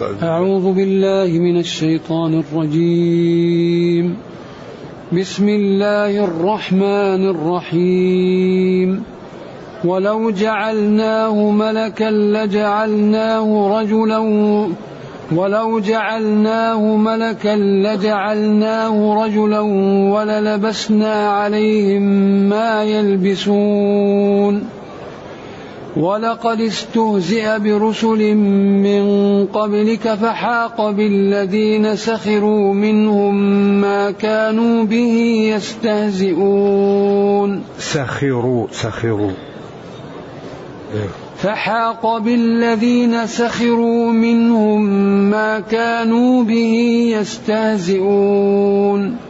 استعذ أعوذ بالله من الشيطان الرجيم. بسم الله الرحمن الرحيم. ولو جعلناه ملكا لجعلناه رجلا ولو جعلناه ملكا لجعلناه رجلا وللبسنا عليهم ما يلبسون. ولقد استهزئ برسل من قبلك فحاق بالذين سخروا منهم ما كانوا به يستهزئون. سخروا سخروا. فحاق بالذين سخروا منهم ما كانوا به يستهزئون.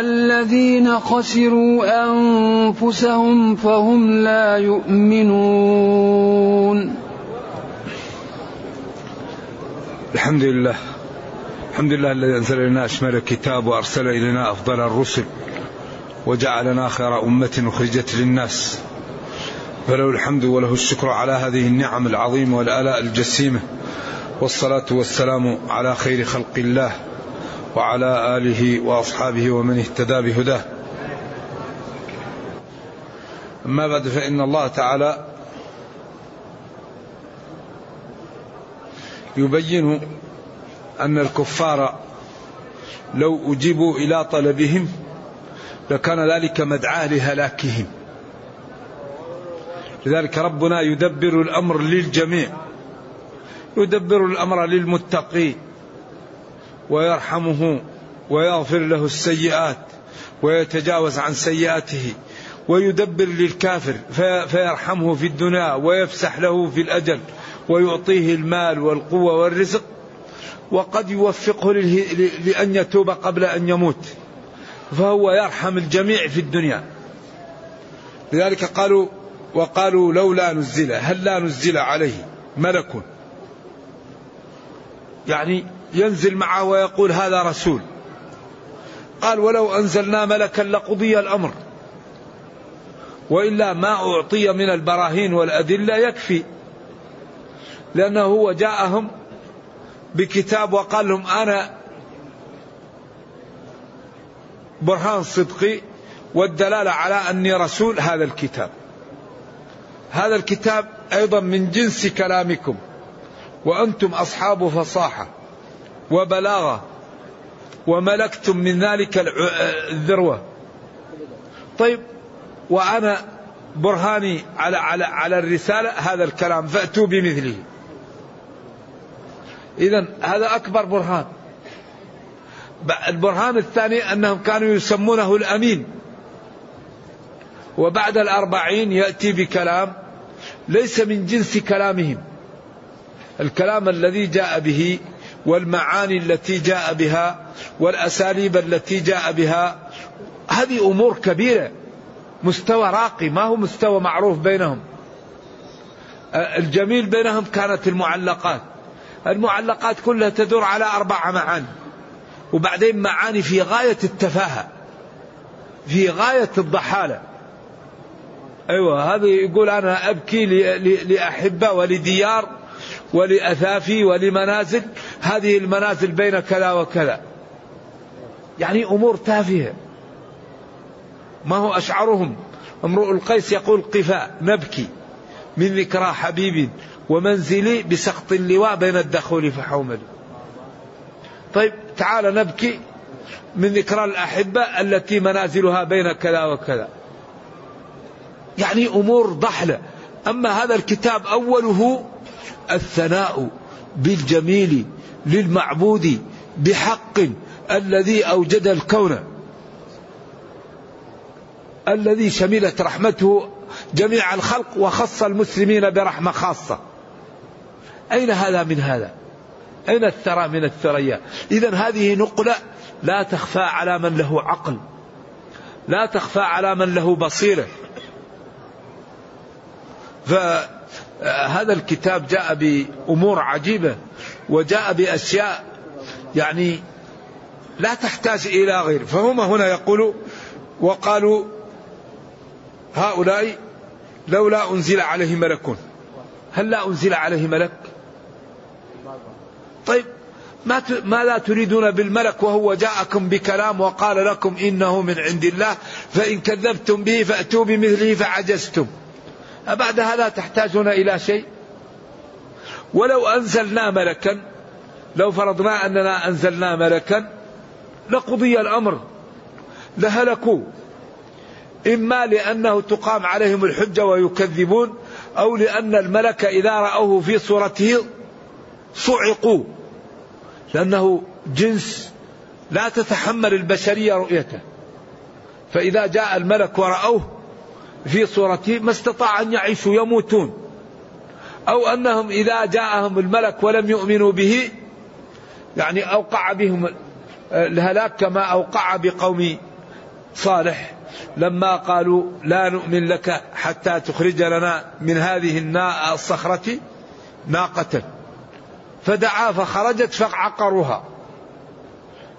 الذين خسروا أنفسهم فهم لا يؤمنون. الحمد لله الحمد لله الذي أنزل إلينا أشمل الكتاب وأرسل إلينا أفضل الرسل وجعلنا خير أمة أخرجت للناس. فله الحمد وله الشكر على هذه النعم العظيمة والآلاء الجسيمة والصلاة والسلام على خير خلق الله. وعلى آله وأصحابه ومن اهتدى بهداه. أما بعد فإن الله تعالى يبين أن الكفار لو أجيبوا إلى طلبهم لكان ذلك مدعاة لهلاكهم. لذلك ربنا يدبر الأمر للجميع. يدبر الأمر للمتقين ويرحمه ويغفر له السيئات ويتجاوز عن سيئاته ويدبر للكافر فيرحمه في الدنيا ويفسح له في الأجل ويعطيه المال والقوة والرزق وقد يوفقه لأن يتوب قبل أن يموت. فهو يرحم الجميع في الدنيا. لذلك قالوا وقالوا لولا نزل هل لا نزل عليه ملك؟ يعني ينزل معه ويقول هذا رسول. قال ولو أنزلنا ملكا لقضي الأمر. وإلا ما أعطي من البراهين والأدلة يكفي. لأنه هو جاءهم بكتاب وقال لهم أنا برهان صدقي والدلالة على أني رسول هذا الكتاب. هذا الكتاب أيضا من جنس كلامكم. وأنتم أصحاب فصاحة. وبلاغة. وملكتم من ذلك الذروة. طيب وأنا برهاني على على على الرسالة هذا الكلام فأتوا بمثله. إذا هذا أكبر برهان. البرهان الثاني أنهم كانوا يسمونه الأمين. وبعد الأربعين يأتي بكلام ليس من جنس كلامهم. الكلام الذي جاء به والمعاني التي جاء بها والأساليب التي جاء بها. هذه أمور كبيرة. مستوى راقي ما هو مستوى معروف بينهم. الجميل بينهم كانت المعلقات. المعلقات كلها تدور على أربع معاني. وبعدين معاني في غاية التفاهة في غاية الضحالة. أيوة هذا يقول أنا أبكي لأحبة ولديار. ولأثافي ولمنازل هذه المنازل بين كذا وكذا. يعني أمور تافهة. ما هو أشعرهم؟ امرؤ القيس يقول قفاء نبكي من ذكرى حبيب ومنزلي بسقط اللواء بين الدخول فحومل. طيب تعال نبكي. من ذكرى الأحبة التي منازلها بين كذا وكذا. يعني أمور ضحلة. أما هذا الكتاب أوله الثناء بالجميل للمعبود بحق الذي أوجد الكون. الذي شملت رحمته جميع الخلق وخص المسلمين برحمة خاصة. أين هذا من هذا؟ أين الثرى من الثريا؟ إذا هذه نقلة لا تخفى على من له عقل لا تخفى على من له بصيرة. فهذا الكتاب جاء بأمور عجيبة وجاء بأشياء يعني لا تحتاج إلى غير. فهم هنا يقولوا وقالوا هؤلاء لولا أنزل عليه ملك. هل لا أنزل عليه ملك؟ طيب ما ما لا تريدون بالملك وهو جاءكم بكلام وقال لكم إنه من عند الله فإن كذبتم به فأتوا بمثله فعجزتم. أبعد هذا تحتاجون إلى شيء؟ ولو أنزلنا ملكا لو فرضنا أننا أنزلنا ملكا لقضي الأمر لهلكوا. إما لأنه تقام عليهم الحجة ويكذبون أو لأن الملك إذا رأوه في صورته صعقوا. لأنه جنس لا تتحمل البشرية رؤيته. فإذا جاء الملك ورأوه في صورته ما استطاع أن يعيشوا يموتون. أو أنهم إذا جاءهم الملك ولم يؤمنوا به يعني أوقع بهم الهلاك كما أوقع بقوم صالح. لما قالوا لا نؤمن لك حتى تخرج لنا من هذه الصخرة ناقة. فدعا فخرجت فعقروها.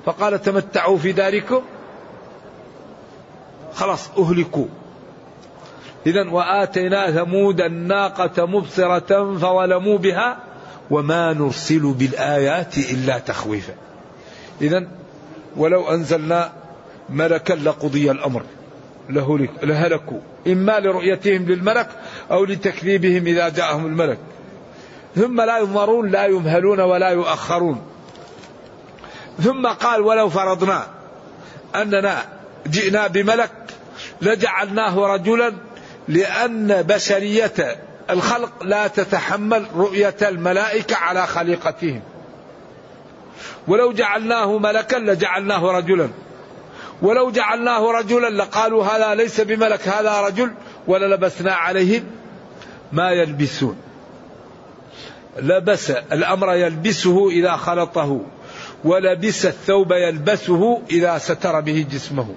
فقال تمتعوا في داركم. خلاص أهلكوا. إذا وآتينا ثمود الناقة مبصرة فظلموا بها وما نرسل بالآيات إلا تخويفا. إذا ولو أنزلنا ملكا لقضي الأمر لهلكوا إما لرؤيتهم للملك أو لتكذيبهم إذا جاءهم الملك. ثم لا ينظرون لا يمهلون ولا يؤخرون. ثم قال ولو فرضنا أننا جئنا بملك لجعلناه رجلا لأن بشرية الخلق لا تتحمل رؤية الملائكة على خليقتهم. ولو جعلناه ملكا لجعلناه رجلا. ولو جعلناه رجلا لقالوا هذا ليس بملك هذا رجل وللبسنا عليهم ما يلبسون. لبس الأمر يلبسه إذا خلطه ولبس الثوب يلبسه إذا ستر به جسمه.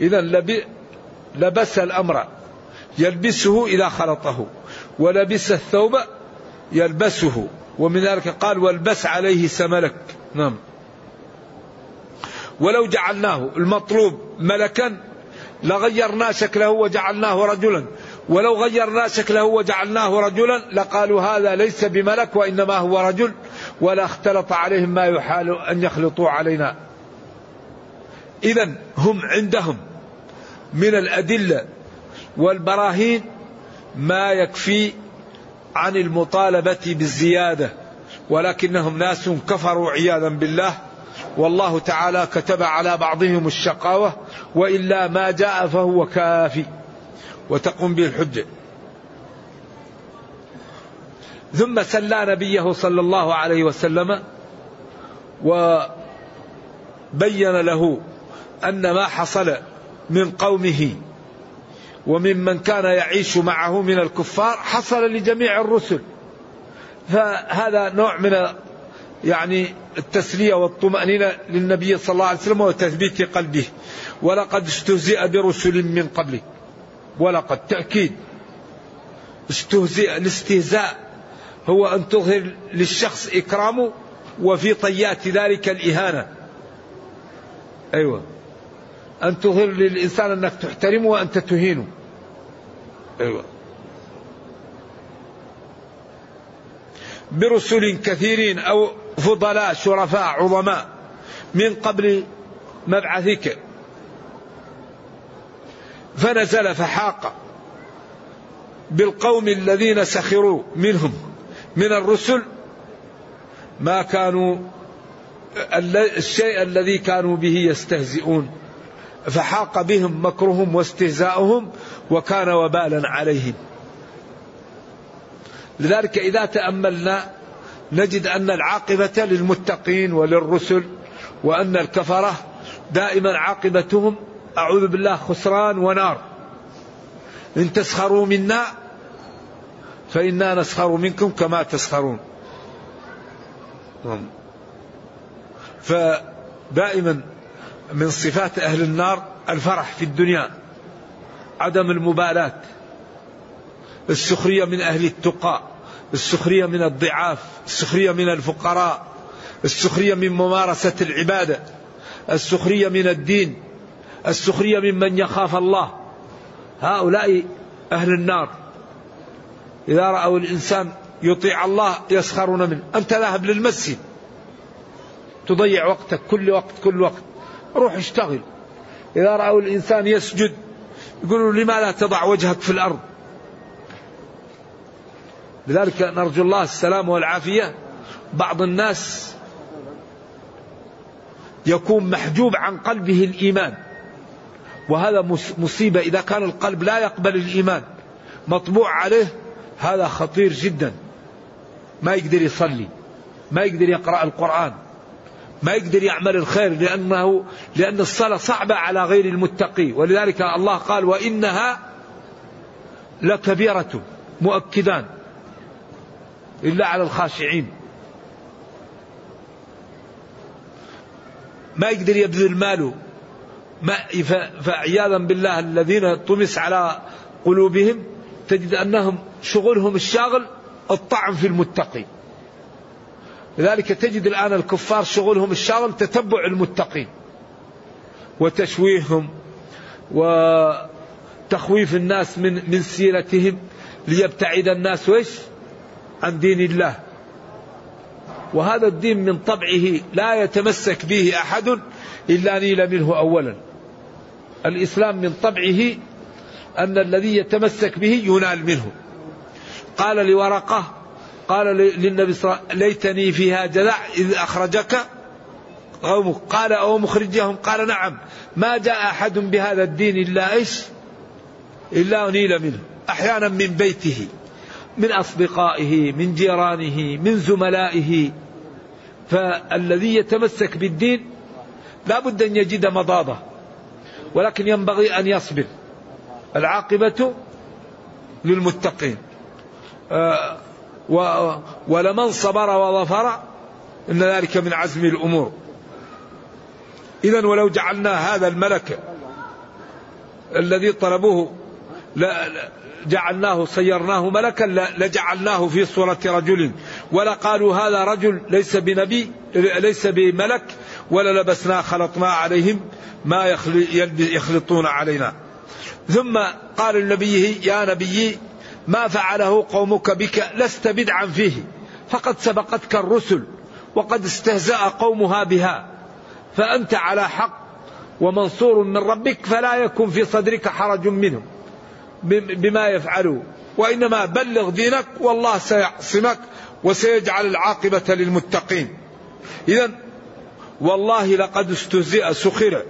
إذا لبس الأمر يلبسه إذا خلطه ولبس الثوب يلبسه ومن ذلك قال والبس عليه سملك. نعم. ولو جعلناه المطلوب ملكا لغيرنا شكله وجعلناه رجلا. ولو غيرنا شكله وجعلناه رجلا لقالوا هذا ليس بملك وإنما هو رجل ولا اختلط عليهم ما يحال أن يخلطوا علينا. اذا هم عندهم. من الأدلة والبراهين ما يكفي عن المطالبة بالزيادة ولكنهم ناس كفروا عياذا بالله والله تعالى كتب على بعضهم الشقاوة وإلا ما جاء فهو كافي. وتقوم به الحجة ثم سلى نبيه صلى الله عليه وسلم وبين له أن ما حصل من قومه وممن كان يعيش معه من الكفار حصل لجميع الرسل. فهذا نوع من يعني التسلية والطمأنينة للنبي صلى الله عليه وسلم وتثبيت قلبه. ولقد استهزئ برسل من قبله ولقد تأكيد. استهزئ الاستهزاء هو أن تظهر للشخص إكرامه وفي طيات ذلك الإهانة. أيوة. أن تظهر للإنسان أنك تحترمه وأنت تهينه أيوة. برسل كثيرين أو فضلاء شرفاء عظماء من قبل مبعثك فنزل فحاق بالقوم الذين سخروا منهم من الرسل ما كانوا الشيء الذي كانوا به يستهزئون. فحاق بهم مكرهم واستهزاؤهم وكان وبالا عليهم. لذلك إذا تأملنا نجد أن العاقبة للمتقين وللرسل وأن الكفرة دائما عاقبتهم أعوذ بالله خسران ونار. إن تسخروا منا فإنا نسخر منكم كما تسخرون. نعم. فدائما من صفات أهل النار الفرح في الدنيا عدم المبالاة السخرية من أهل التقى السخرية من الضعاف السخرية من الفقراء السخرية من ممارسة العبادة السخرية من الدين السخرية ممن يخاف الله. هؤلاء أهل النار. إذا رأوا الإنسان يطيع الله يسخرون منه. أنت ذاهب للمسجد. تضيع وقتك كل وقت كل وقت. روح اشتغل. إذا رأوا الإنسان يسجد يقولوا لما لا تضع وجهك في الأرض؟ لذلك نرجو الله السلام والعافية. بعض الناس يكون محجوب عن قلبه الإيمان. وهذا مصيبة. إذا كان القلب لا يقبل الإيمان مطبوع عليه هذا خطير جدا. ما يقدر يصلي ما يقدر يقرأ القرآن. ما يقدر يعمل الخير لأنه لأن الصلاة صعبة على غير المتقي. ولذلك الله قال وإنها لكبيرة مؤكدان. إلا على الخاشعين. ما يقدر يبذل ماله ما فعياذا بالله الذين طمس على قلوبهم تجد أنهم شغلهم الشاغل الطعن في المتقي. لذلك تجد الآن الكفار شغلهم الشاغل تتبع المتقين وتشويههم وتخويف الناس من من سيرتهم ليبتعد الناس ويش عن دين الله. وهذا الدين من طبعه لا يتمسك به أحد إلا نيل منه اولا. الإسلام من طبعه أن الذي يتمسك به ينال منه. قال لورقة قال للنبي صلى الله عليه وسلم ليتني فيها جذع إذ أخرجك قومك. قال أو مخرجهم؟ قال نعم. ما جاء أحد بهذا الدين إلا إيش؟ إلا أنيل منه. أحيانا من بيته من أصدقائه من جيرانه من زملائه. فالذي يتمسك بالدين لا بد أن يجد مضاضة ولكن ينبغي أن يصبر. العاقبة للمتقين. آه و ولمن صبر وظفر إن ذلك من عزم الأمور. إذا ولو جعلنا هذا الملك الذي طلبوه جعلناه صيرناه ملكا لجعلناه في صورة رجل ولا قالوا هذا رجل ليس بنبي ليس بملك ولا لبسنا خلطنا عليهم ما يخلطون علينا. ثم قال لنبيه يا نبي ما فعله قومك بك لست بدعا فيه. فقد سبقتك الرسل وقد استهزأ قومها بها. فأنت على حق ومنصور من ربك فلا يكن في صدرك حرج منهم. بما يفعلوا. وإنما بلغ دينك والله سيعصمك وسيجعل العاقبة للمتقين. إذا والله لقد استهزئ سخر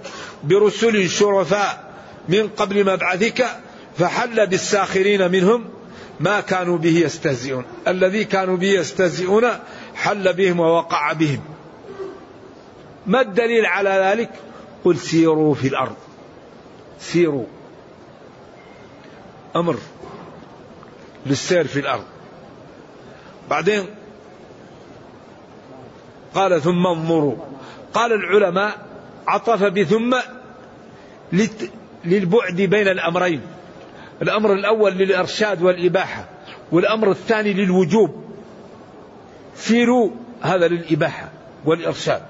برسل شرفاء من قبل مبعثك فحل بالساخرين منهم ما كانوا به يستهزئون. الذي كانوا به يستهزئون حل بهم ووقع بهم. ما الدليل على ذلك؟ قل سيروا في الأرض. سيروا. أمر للسير في الأرض. بعدين قال ثم انظروا. قال العلماء عطف بثم للبعد بين الأمرين. الأمر الأول للإرشاد والإباحة والأمر الثاني للوجوب. سيروا هذا للإباحة والإرشاد.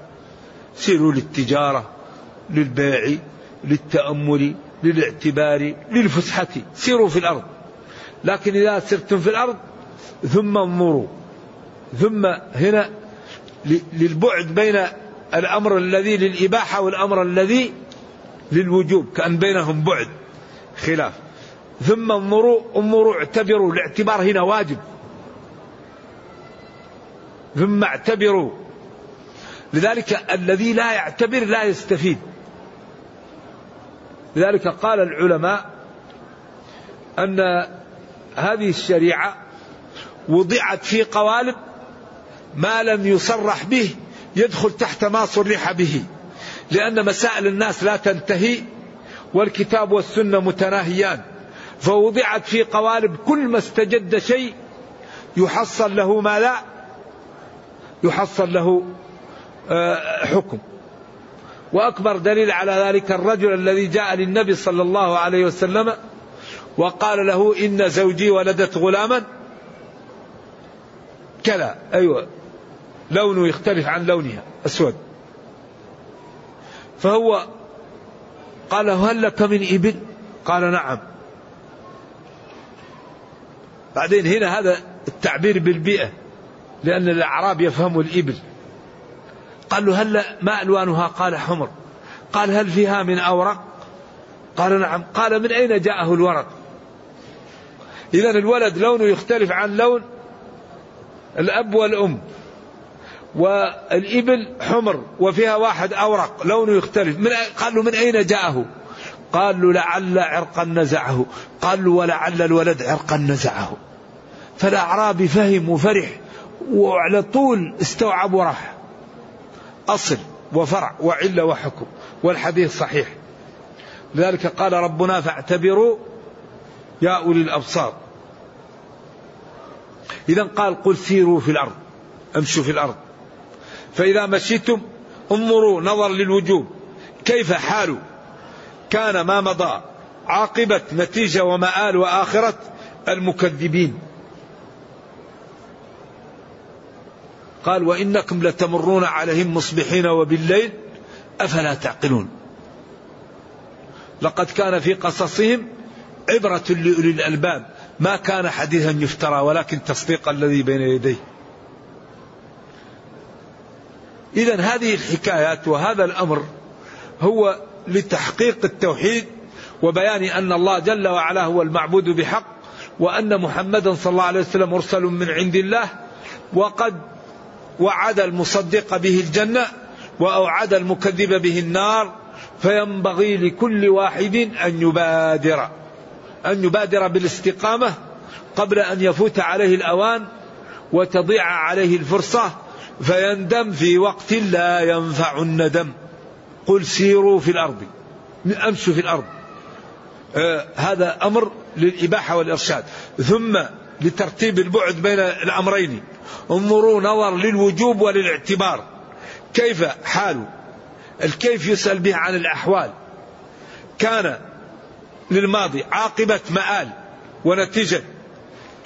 سيروا للتجارة للبيع للتأمل للاعتبار للفسحة. سيروا في الأرض. لكن إذا سرتم في الأرض ثم انظروا. ثم هنا للبعد بين الأمر الذي للإباحة والأمر الذي للوجوب كأن بينهم بعد خلاف. ثم انظروا انظروا اعتبروا. الاعتبار هنا واجب. ثم اعتبروا. لذلك الذي لا يعتبر لا يستفيد. لذلك قال العلماء أن هذه الشريعة وضعت في قوالب ما لم يصرح به يدخل تحت ما صرح به لأن مسائل الناس لا تنتهي والكتاب والسنة متناهيان. فوضعت في قوالب كل ما استجد شيء يحصل له ما لا يحصل له آه، حكم. وأكبر دليل على ذلك الرجل الذي جاء للنبي صلى الله عليه وسلم وقال له إن زوجي ولدت غلاما. كلا أيوة لونه يختلف عن لونها أسود. فهو قال هل لك من إبل؟ قال نعم. بعدين هنا هذا التعبير بالبيئة لأن الأعراب يفهموا الإبل. قال له هل ما ألوانها؟ قال حمر. قال هل فيها من أورق؟ قال نعم. قال من أين جاءه الورق؟ إذا الولد لونه يختلف عن لون الأب والأم. والإبل حمر وفيها واحد أورق لونه يختلف. من قال له من أين جاءه؟ قال له لعل عرقا نزعه. قال له ولعل الولد عرقا نزعه. فالأعرابي فهم وفرح وعلى طول استوعب وراح أصل وفرع وعلة وحكم والحديث صحيح. لذلك قال ربنا فاعتبروا يا أولي الأبصار. إذا قال قل سيروا في الأرض امشوا في الأرض. فإذا مشيتم انظروا نظر للوجوب. كيف حال كان ما مضى عاقبة نتيجة ومآل وآخرة المكذبين. قال وإنكم لتمرون عليهم مصبحين وبالليل أفلا تعقلون؟ لقد كان في قصصهم عبرة لأولي الألباب. ما كان حديثا يفترى ولكن تصديق الذي بين يديه. إذا هذه الحكايات وهذا الأمر هو لتحقيق التوحيد وبيان أن الله جل وعلا هو المعبود بحق وأن محمدا صلى الله عليه وسلم مرسل من عند الله وقد وعد المصدق به الجنة وأوعد المكذب به النار فينبغي لكل واحد أن يبادر أن يبادر بالاستقامة قبل أن يفوت عليه الأوان وتضيع عليه الفرصة فيندم في وقت لا ينفع الندم. قل سيروا في الأرض. أمشوا في الأرض. آه هذا أمر للإباحة والإرشاد. ثم لترتيب البعد بين الأمرين. انظروا نظر للوجوب وللاعتبار. كيف حاله الكيف يسأل به عن الأحوال. كان للماضي عاقبة مآل ونتيجة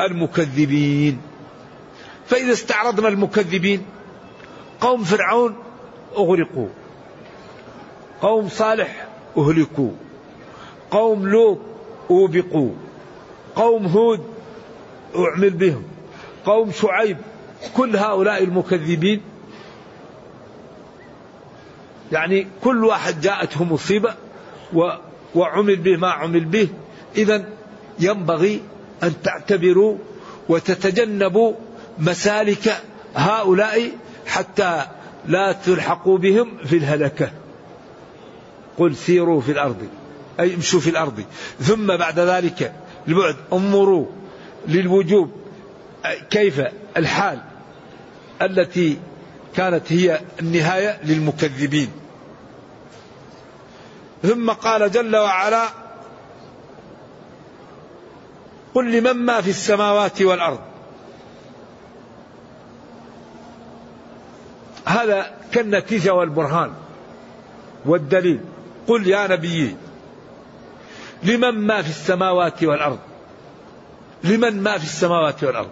المكذبين. فإذا استعرضنا المكذبين قوم فرعون أغرقوا. قوم صالح أهلكوا قوم لوط أوبقوا قوم هود أعمل بهم قوم شعيب كل هؤلاء المكذبين. يعني كل واحد جاءته مصيبة وعمل به ما عمل به. إذا ينبغي أن تعتبروا وتتجنبوا مسالك هؤلاء حتى لا تلحقوا بهم في الهلكة. قل سيروا في الأرض أي امشوا في الأرض. ثم بعد ذلك البعد انظروا للوجوب كيف الحال التي كانت هي النهاية للمكذبين. ثم قال جل وعلا قل لمن ما في السماوات والأرض. هذا كالنتيجة والبرهان والدليل. قل يا نبي لمن ما في السماوات والأرض؟ لمن ما في السماوات والأرض؟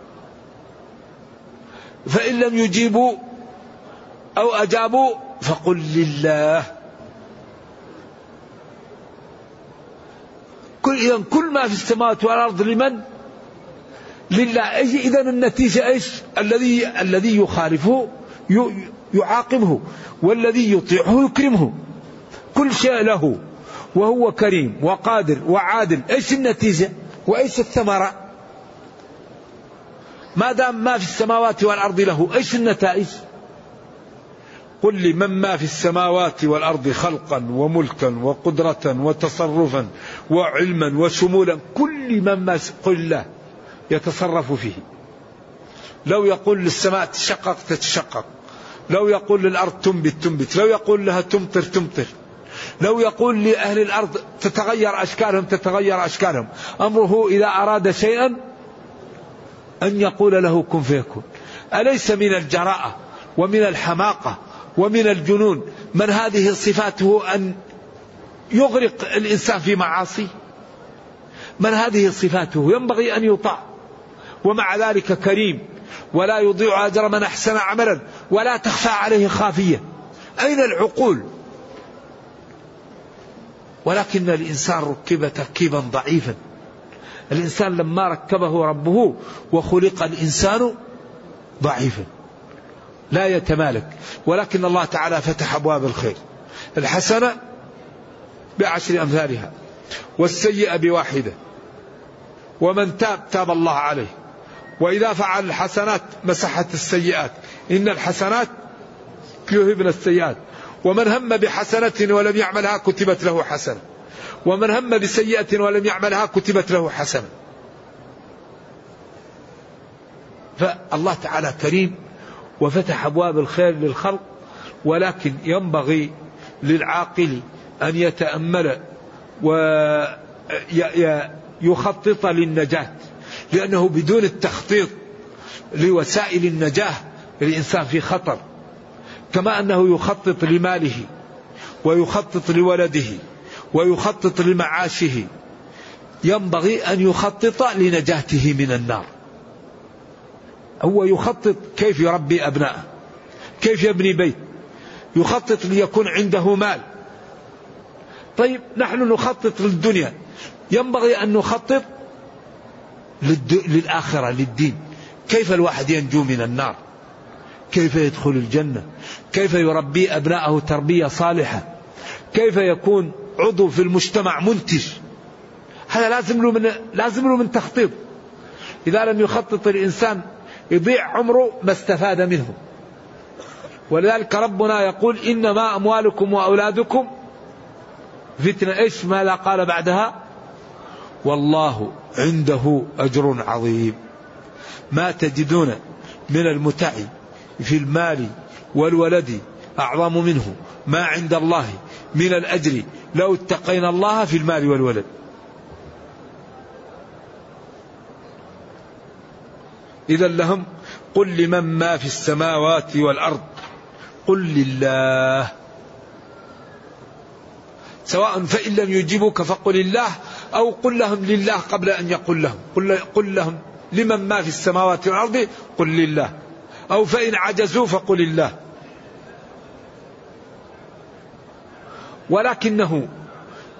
فإن لم يجيبوا أو أجابوا فقل لله. كل إذا كل ما في السماوات والأرض لمن؟ لله. إذا النتيجة إيش؟ الذي الذي يخالفه يعاقبه والذي يطيعه يكرمه. كل شيء له وهو كريم وقادر وعادل. إيش النتيجة؟ وإيش الثمرة؟ ما دام ما في السماوات والأرض له إيش النتائج؟ قل لمن ما في السماوات والأرض خلقا وملكا وقدرة وتصرفا وعلما وشمولا؟ كل من ما قل الله يتصرف فيه. لو يقول للسماء تشقق تتشقق لو يقول للأرض تنبت تنبت لو يقول لها تمطر تمطر لو يقول لأهل الأرض تتغير أشكالهم تتغير أشكالهم. أمره إذا أراد شيئا أن يقول له كن فيكون. أليس من الجراءة ومن الحماقة ومن الجنون من هذه صفاته أن يغرق الإنسان في معاصي؟ من هذه صفاته؟ ينبغي أن يطاع. ومع ذلك كريم. ولا يضيع أجر من أحسن عملا. ولا تخفى عليه خافية. أين العقول؟ ولكن الإنسان ركب تركيبا ضعيفا. الإنسان لما ركبه ربه وخلق الإنسان ضعيفا. لا يتمالك. ولكن الله تعالى فتح أبواب الخير. الحسنة بعشر أمثالها. والسيئة بواحدة. ومن تاب تاب الله عليه. وإذا فعل الحسنات مسحت السيئات. إن الحسنات يذهبن السيئات. ومن هم بحسنة ولم يعملها كتبت له حسنة. ومن هم بسيئة ولم يعملها كتبت له حسنة. فالله تعالى كريم وفتح أبواب الخير للخلق ولكن ينبغي للعاقل أن يتأمل ويخطط للنجاة لأنه بدون التخطيط لوسائل النجاة الإنسان في خطر. كما أنه يخطط لماله ويخطط لولده ويخطط لمعاشه. ينبغي أن يخطط لنجاته من النار. هو يخطط كيف يربي أبنائه كيف يبني بيت؟ يخطط ليكون عنده مال. طيب نحن نخطط للدنيا. ينبغي أن نخطط للآخرة للدين. كيف الواحد ينجو من النار؟ كيف يدخل الجنة؟ كيف يربي أبناءه تربية صالحة؟ كيف يكون عضو في المجتمع منتج؟ هذا لازم له من لازم له من تخطيط. إذا لم يخطط الإنسان يضيع عمره ما استفاد منه. ولذلك ربنا يقول إنما أموالكم وأولادكم فتنة. إيش ماذا قال بعدها؟ والله عنده أجر عظيم. ما تجدون من المتع في المال والولد أعظم منه ما عند الله من الأجر. لو اتقينا الله في المال والولد. إذا لهم قل لمن ما في السماوات والأرض. قل لله. سواء فإن لم يجيبوك فقل الله أو قل لهم لله قبل أن يقول لهم. قل, قل لهم لمن ما في السماوات والأرض قل لله. أو فإن عجزوا فقل الله. ولكنه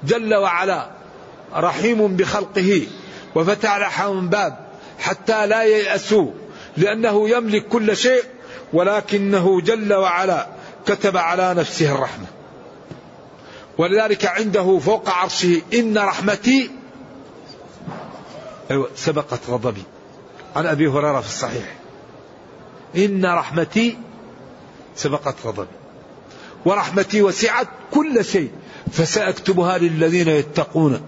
جل وعلا رحيم بخلقه وفتح لهم باب حتى لا ييأسوا لأنه يملك كل شيء ولكنه جل وعلا كتب على نفسه الرحمة. ولذلك عنده فوق عرشه إن رحمتي أيوة سبقت غضبي. عن أبي هريرة في الصحيح. إن رحمتي سبقت غضبي. ورحمتي وسعت كل شيء. فسأكتبها للذين يتقون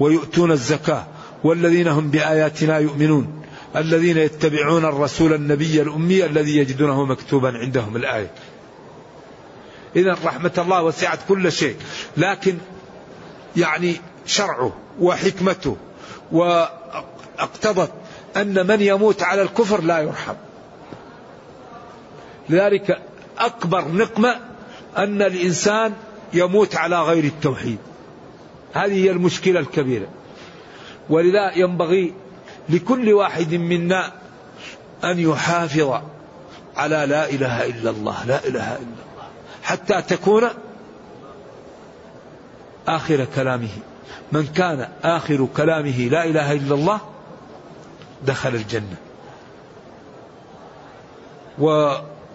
ويؤتون الزكاة والذين هم بآياتنا يؤمنون. الذين يتبعون الرسول النبي الأمي الذي يجدونه مكتوبا عندهم الآية. إذا رحمة الله وسعت كل شيء. لكن يعني شرعه وحكمته وأقتضت أن من يموت على الكفر لا يرحم. لذلك أكبر نقمة أن الإنسان يموت على غير التوحيد. هذه هي المشكلة الكبيرة. ولذا ينبغي لكل واحد منا أن يحافظ على لا إله إلا الله لا إله إلا الله حتى تكون آخر كلامه. من كان آخر كلامه لا إله إلا الله دخل الجنة.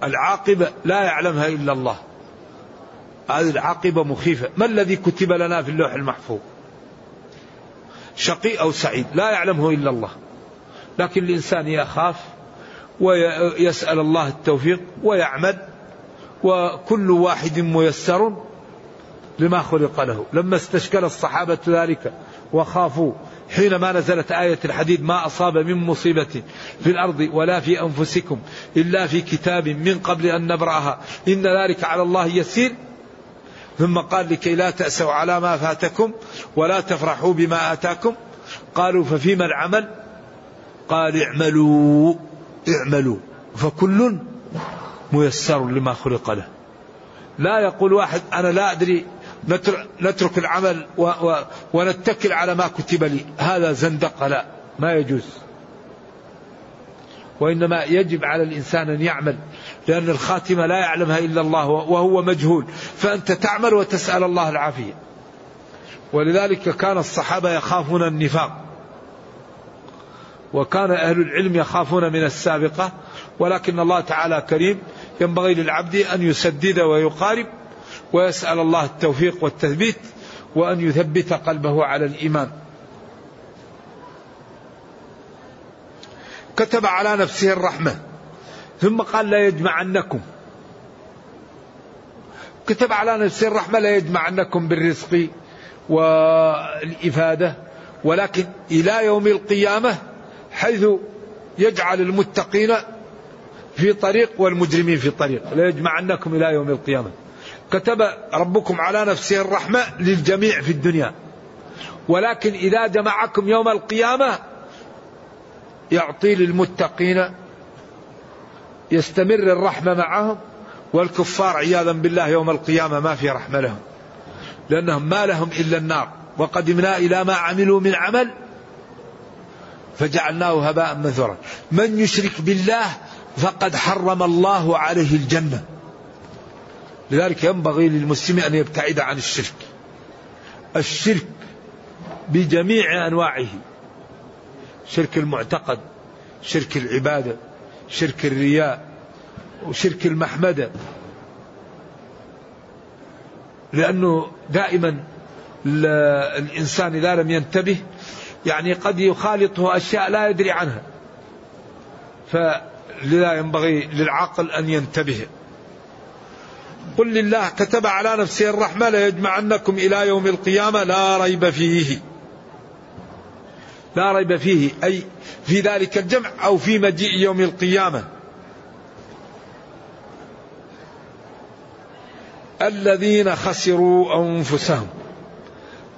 والعاقبة لا يعلمها إلا الله. هذه العاقبة مخيفة. ما الذي كتب لنا في اللوح المحفوظ؟ شقي أو سعيد لا يعلمه إلا الله. لكن الإنسان يخاف ويسأل الله التوفيق ويعمل وكل واحد ميسر لما خلق له. لما استشكل الصحابة ذلك وخافوا حينما نزلت آية الحديد ما أصاب من مصيبة في الأرض ولا في أنفسكم إلا في كتاب من قبل أن نبرأها. إن ذلك على الله يسير. ثم قال لكي لا تأسوا على ما فاتكم ولا تفرحوا بما آتاكم. قالوا ففيما العمل؟ قال اعملوا اعملوا. فكل ميسر لما خلق له. لا يقول واحد أنا لا أدري نترك العمل ونتكل على ما كتب لي. هذا زندقة لا ما يجوز. وإنما يجب على الإنسان أن يعمل لأن الخاتمة لا يعلمها إلا الله وهو مجهول. فأنت تعمل وتسأل الله العافية. ولذلك كان الصحابة يخافون النفاق. وكان أهل العلم يخافون من السابقة. ولكن الله تعالى كريم ينبغي للعبد أن يسدد ويقارب. ويسأل الله التوفيق والتثبيت وأن يثبت قلبه على الإيمان. كتب على نفسه الرحمة. ثم قال لا يجمعنكم. كتب على نفسه الرحمة لا يجمعنكم بالرزق والإفادة ولكن إلى يوم القيامة حيث يجعل المتقين في طريق والمجرمين في طريق. لا يجمعنكم إلى يوم القيامة. كتب ربكم على نفسه الرحمة للجميع في الدنيا. ولكن إذا جمعكم يوم القيامة يعطي للمتقين يستمر الرحمة معهم والكفار عياذا بالله يوم القيامة ما في رحمة لهم لأنهم ما لهم إلا النار. وقدمنا إلى ما عملوا من عمل فجعلناه هباء منثورا. من يشرك بالله فقد حرم الله عليه الجنة. لذلك ينبغي للمسلم أن يبتعد عن الشرك. الشرك بجميع أنواعه. شرك المعتقد شرك العبادة شرك الرياء وشرك المحمدة. لأنه دائما الإنسان إذا لم ينتبه يعني قد يخالطه أشياء لا يدري عنها. فلذا ينبغي للعقل أن ينتبه. قل لله كتب على نفسه الرحمة ليجمعنكم إلى يوم القيامة لا ريب فيه. لا ريب فيه أي في ذلك الجمع أو في مجيء يوم القيامة. الذين خسروا أنفسهم.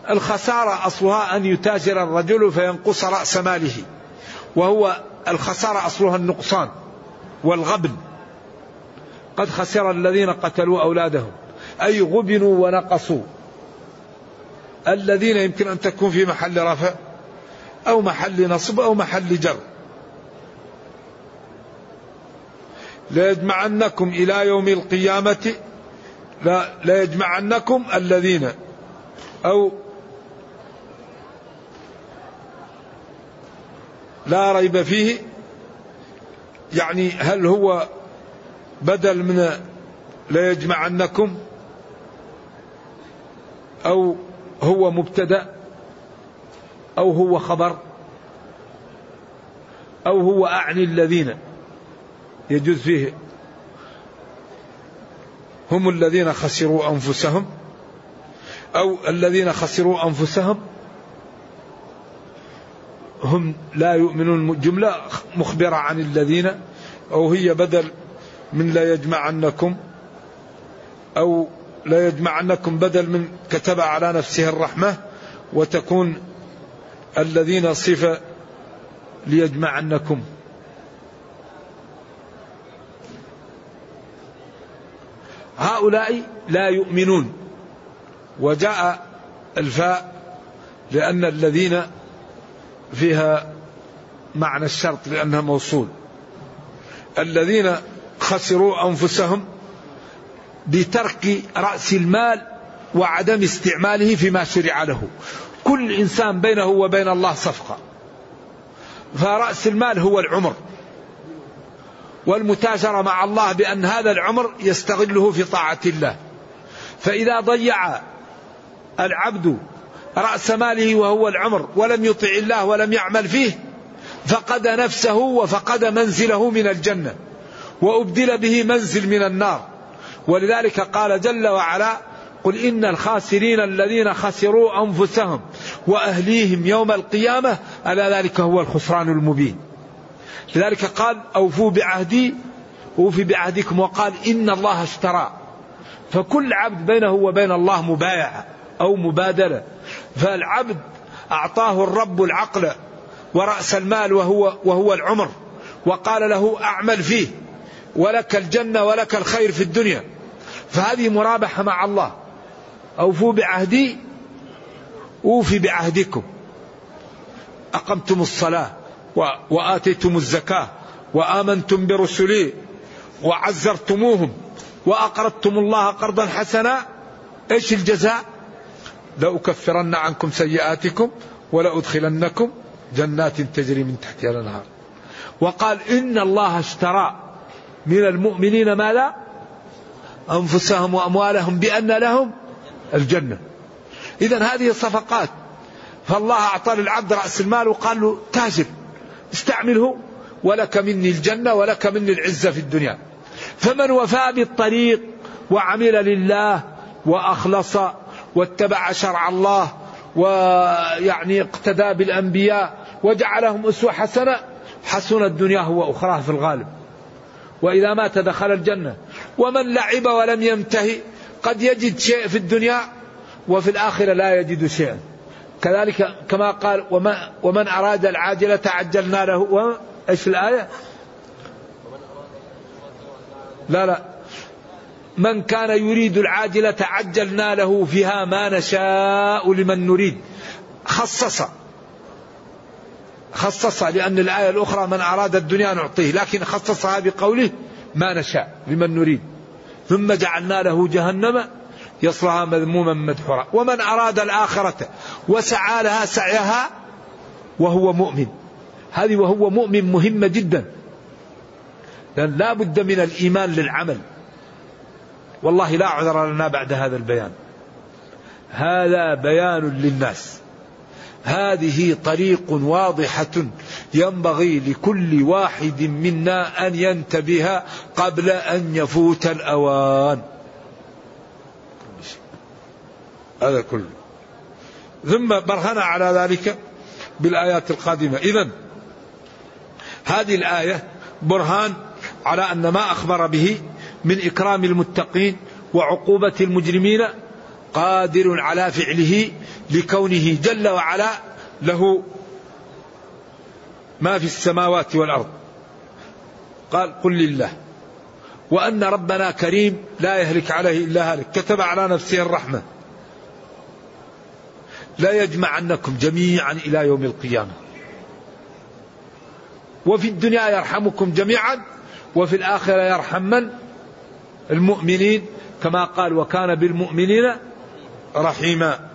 الخسارة أصلها أن يتاجر الرجل فينقص رأس ماله وهو الخسارة أصلها النقصان والغبن. قد خسر الذين قتلوا أولادهم. أي غبنوا ونقصوا. الذين يمكن أن تكون في محل رفع أو محل نصب أو محل جر. ليجمعنكم إلى يوم القيامة. لا, لا يجمعنكم الذين. أو لا ريب فيه. يعني هل هو بدل من لا يجمعنكم أو هو مبتدأ أو هو خبر أو هو أعني الذين يجوز فيه هم الذين خسروا أنفسهم أو الذين خسروا أنفسهم هم لا يؤمنون جملة مخبرة عن الذين أو هي بدل من لا يجمعنكم أو لا يجمعنكم بدل من كتب على نفسه الرحمة وتكون الذين صفة ليجمعنكم. هؤلاء لا يؤمنون. وجاء الفاء لأن الذين فيها معنى الشرط لأنها موصول. الذين خسروا أنفسهم بترك رأس المال وعدم استعماله فيما شرع له. كل إنسان بينه وبين الله صفقة. فرأس المال هو العمر. والمتاجرة مع الله بأن هذا العمر يستغله في طاعة الله. فإذا ضيع العبد رأس ماله وهو العمر ولم يطع الله ولم يعمل فيه فقد نفسه وفقد منزله من الجنة. وأبدل به منزل من النار. ولذلك قال جل وعلا قل إن الخاسرين الذين خسروا أنفسهم وأهليهم يوم القيامة ألا ذلك هو الخسران المبين. لذلك قال أوفوا بعهدي أوفي بعهدكم وقال إن الله اشترى. فكل عبد بينه وبين الله مبايعة أو مبادلة فالعبد أعطاه الرب العقل ورأس المال وهو وهو العمر وقال له أعمل فيه. ولك الجنة ولك الخير في الدنيا. فهذه مرابحة مع الله. أوفوا بعهدي أوفي بعهدكم. أقمتم الصلاة وآتيتم الزكاة وآمنتم برسلي وعزرتموهم وأقرضتم الله قرضا حسنا. إيش الجزاء؟ لأكفرن عنكم سيئاتكم ولأدخلنكم جنات تجري من تحتها الأنهار. وقال إن الله اشترى من المؤمنين ما لا أنفسهم وأموالهم بأن لهم الجنة. إذا هذه صفقات فالله أعطى للعبد رأس المال وقال له تاجر استعمله ولك مني الجنة ولك مني العزة في الدنيا. فمن وفى بالطريق وعمل لله وأخلص واتبع شرع الله ويعني اقتدى بالأنبياء وجعلهم أسوة حسنة حسن الدنيا هو أخراه في الغالب. وإذا مات دخل الجنة. ومن لعب ولم ينتهي قد يجد شيء في الدنيا وفي الآخرة لا يجد شيئا كذلك كما قال وما ومن أراد العاجلة عجلنا له. إيش الآية؟ لا لا. من كان يريد العاجلة عجلنا له فيها ما نشاء لمن نريد. خصص. خصصها لأن الآية الأخرى من أراد الدنيا نعطيه لكن خصصها بقوله ما نشاء لمن نريد. ثم جعلنا له جهنم يصلها مذموما مدحورا. ومن أراد الآخرة وسعى لها سعيها وهو مؤمن. هذه وهو مؤمن مهمة جدا. لأن لا بد من الإيمان للعمل. والله لا عذر لنا بعد هذا البيان. هذا بيان للناس. هذه طريق واضحة ينبغي لكل واحد منا أن ينتبه قبل أن يفوت الأوان. هذا كله. ثم برهن على ذلك بالآيات القادمة. إذا هذه الآية برهان على أن ما أخبر به من إكرام المتقين وعقوبة المجرمين قادر على فعله لكونه جل وعلا له ما في السماوات والأرض. قال قل لله. وأن ربنا كريم لا يهلك عليه إلا هلك كتب على نفسه الرحمة. لا يجمعنكم جميعا إلى يوم القيامة. وفي الدنيا يرحمكم جميعا وفي الآخرة يرحم من؟ المؤمنين. كما قال وكان بالمؤمنين رحيما.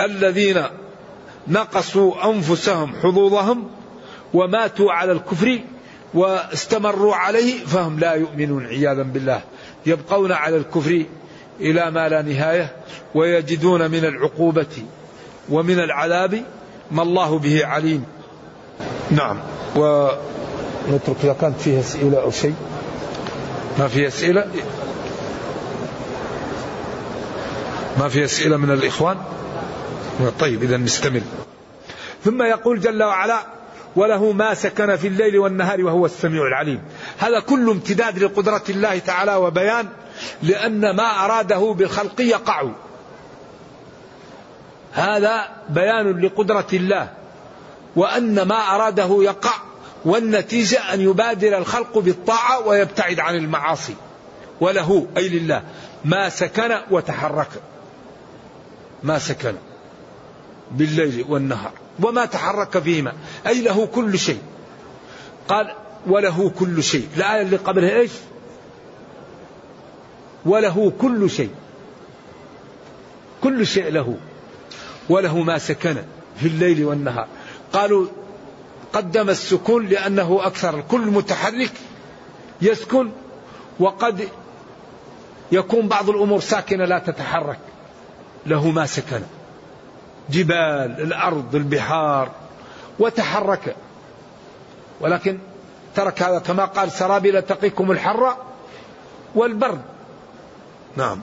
الذين نقصوا أنفسهم حظوظهم وماتوا على الكفر واستمروا عليه فهم لا يؤمنون عياذا بالله يبقون على الكفر إلى ما لا نهاية ويجدون من العقوبة ومن العذاب ما الله به عليم. نعم. ونترك إذا كانت فيها أسئلة أو شيء. ما في أسئلة؟ ما في أسئلة من الإخوان؟ طيب إذا نستمر. ثم يقول جل وعلا وله ما سكن في الليل والنهار وهو السميع العليم. هذا كله امتداد لقدرة الله تعالى وبيان لأن ما أراده بالخلق يقع. هذا بيان لقدرة الله وأن ما أراده يقع والنتيجة أن يبادر الخلق بالطاعة ويبتعد عن المعاصي. وله أي لله ما سكن وتحرك. ما سكن. بالليل والنهار وما تحرك فيهما. أي له كل شيء. قال وله كل شيء. الآية اللي قبلها إيش؟ وله كل شيء. كل شيء له. وله ما سكن في الليل والنهار. قالوا قدم السكون لأنه أكثر. كل متحرك يسكن وقد يكون بعض الأمور ساكنة لا تتحرك. له ما سكن. جبال الأرض البحار وتحرك. ولكن ترك هذا كما قال سرابيل تقيكم الحر والبرد. نعم.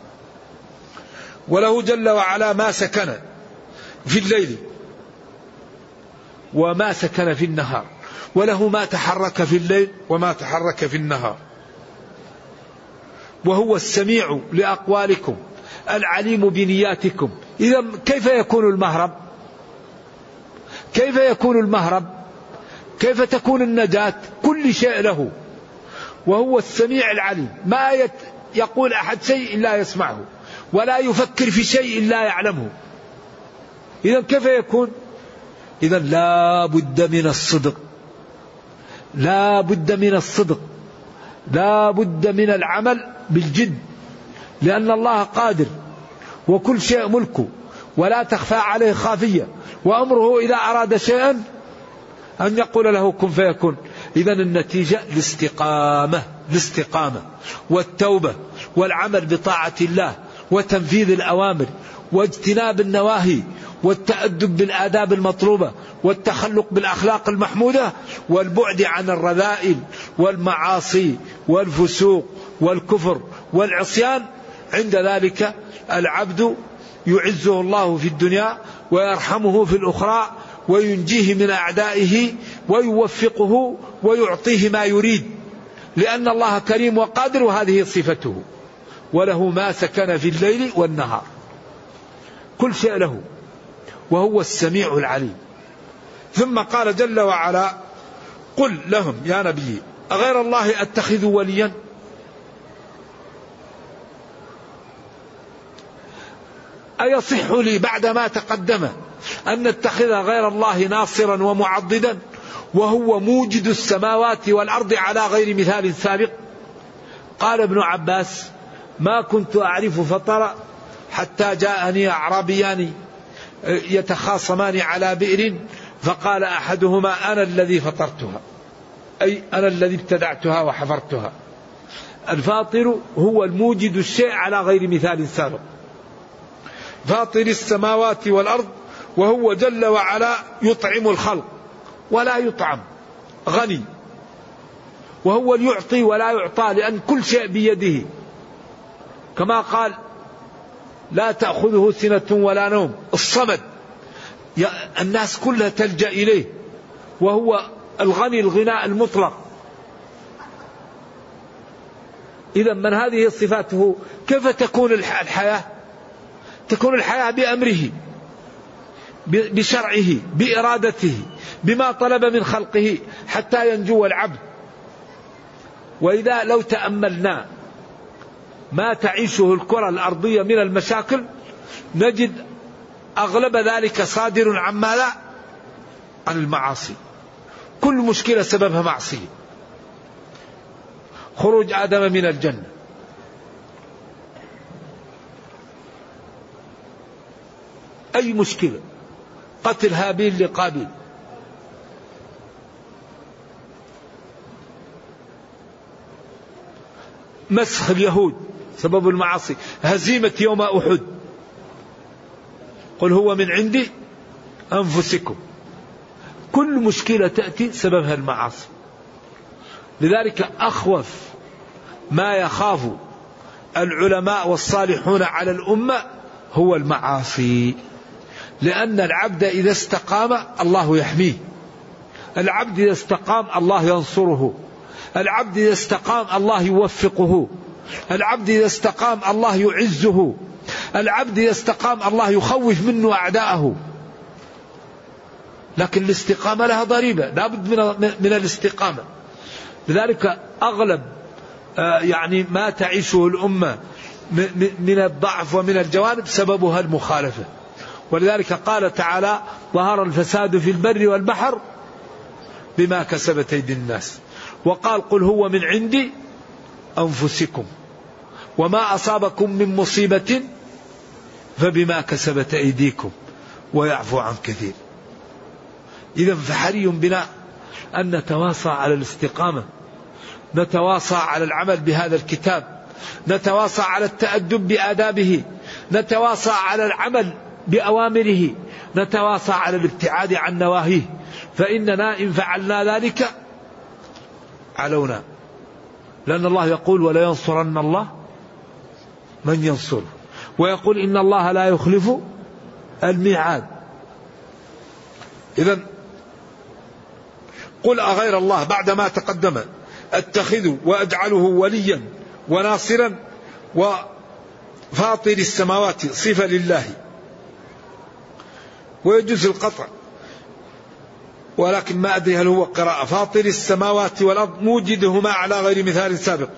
وله جل وعلا ما سكن في الليل وما سكن في النهار وله ما تحرك في الليل وما تحرك في النهار. وهو السميع لأقوالكم العليم بنياتكم إذا كيف يكون المهرب؟ كيف يكون المهرب؟ كيف تكون النجاة؟ كل شيء له. وهو السميع العليم. ما يقول أحد شيء إلا يسمعه ولا يفكر في شيء إلا يعلمه. إذا كيف يكون؟ إذا لا بد من الصدق. لا بد من الصدق. لا بد من العمل بالجد. لأن الله قادر. وكل شيء ملكه ولا تخفى عليه خافية. وأمره إذا أراد شيئا أن يقول له كن فيكون. إذا النتيجة الاستقامة الاستقامة والتوبة والعمل بطاعة الله وتنفيذ الأوامر واجتناب النواهي والتأدب بالآداب المطلوبة والتخلق بالأخلاق المحمودة والبعد عن الرذائل والمعاصي والفسوق والكفر والعصيان عند ذلك العبد يعزه الله في الدنيا ويرحمه في الأخرى وينجيه من أعدائه ويوفقه ويعطيه ما يريد لأن الله كريم وقادر وهذه صفته وله ما سكن في الليل والنهار. كل شيء له وهو السميع العليم. ثم قال جل وعلا قل لهم يا نبي أغير الله أتخذ وليا؟ أيصح لي بعد ما تقدم أن نتخذ غير الله ناصرا ومعضدا وهو موجد السماوات والأرض على غير مثال سابق؟ قال ابن عباس ما كنت أعرف فطر حتى جاءني أعرابيان يتخاصمان على بئر فقال أحدهما أنا الذي فطرتها أي أنا الذي ابتدعتها وحفرتها. الفاطر هو الموجد الشيء على غير مثال سابق. فاطر السماوات والأرض وهو جل وعلا يطعم الخلق ولا يطعم غني. وهو يعطي ولا يعطى لأن كل شيء بيده. كما قال لا تأخذه سنة ولا نوم. الصمد. الناس كلها تلجأ إليه وهو الغني الغناء المطلق. إذا من هذه صفاته كيف تكون الحياة؟ تكون الحياة بأمره بشرعه بإرادته بما طلب من خلقه حتى ينجو العبد. وإذا لو تأملنا ما تعيشه الكرة الأرضية من المشاكل نجد أغلب ذلك صادر عن ماذا؟ عن المعاصي. كل مشكلة سببها معصية. خروج آدم من الجنة. أي مشكلة؟ قتل هابيل لقابيل. مسخ اليهود سبب المعاصي. هزيمة يوم أحد. قل هو من عندي أنفسكم. كل مشكلة تأتي سببها المعاصي. لذلك أخوف ما يخاف العلماء والصالحون على الأمة هو المعاصي. لأن العبد إذا استقام الله يحميه. العبد إذا استقام الله ينصره. العبد إذا استقام الله يوفقه. العبد إذا استقام الله يعزه. العبد إذا استقام الله يخوف منه أعداءه. لكن الاستقامة لها ضريبة. لابد من, من الاستقامة. لذلك أغلب آه، يعني ما تعيشه الأمة من الضعف ومن الجوانب سببها المخالفة. ولذلك قال تعالى ظهر الفساد في البر والبحر بما كسبت أيدي الناس. وقال قل هو من عندي أنفسكم وما أصابكم من مصيبة فبما كسبت أيديكم. ويعفو عن كثير. إذا فحري بنا أن نتواصى على الاستقامة نتواصى على العمل بهذا الكتاب نتواصى على التأدب بآدابه نتواصى على العمل بأوامره نتواصى على الابتعاد عن نواهيه. فإننا إن فعلنا ذلك علونا. لأن الله يقول ولا ينصرن الله من ينصره ويقول إن الله لا يخلف الميعاد إذا قل أغير الله بعد ما تقدم أتخذ وأجعله وليا وناصرا وفاطر السماوات صفة لله. ويجوز القطع. ولكن ما أدري هل هو قراءة فاطر السماوات والأرض موجدهما على غير مثال سابق.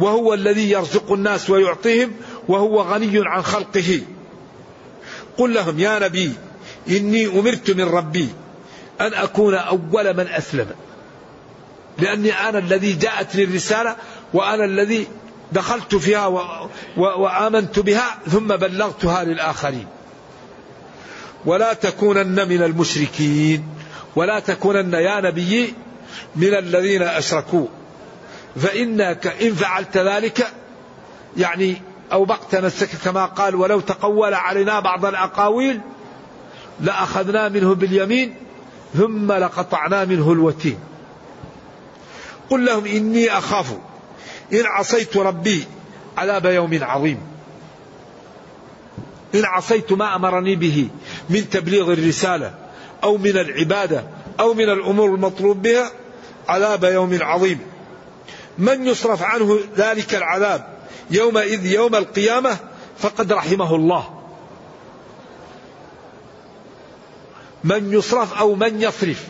وهو الذي يرزق الناس ويعطيهم وهو غني عن خلقه. قل لهم يا نبي إني أمرت من ربي أن أكون أول من أسلم. لأني أنا الذي جاءتني الرسالة وأنا الذي دخلت فيها و... و... وآمنت بها ثم بلغتها للآخرين. ولا تكونن من المشركين ولا تكونن يا نبي من الذين أشركوا. فإنك إن فعلت ذلك يعني أوبقت نفسك كما قال ولو تقول علينا بعض الأقاويل لأخذنا منه باليمين ثم لقطعنا منه الوتين. قل لهم إني أخاف إن عصيت ربي عذاب يوم عظيم. إن عصيت ما أمرني به. من تبليغ الرسالة أو من العبادة أو من الأمور المطلوب بها عذاب يوم عظيم. من يصرف عنه ذلك العذاب يومئذ يوم القيامة فقد رحمه الله. من يصرف أو من يصرف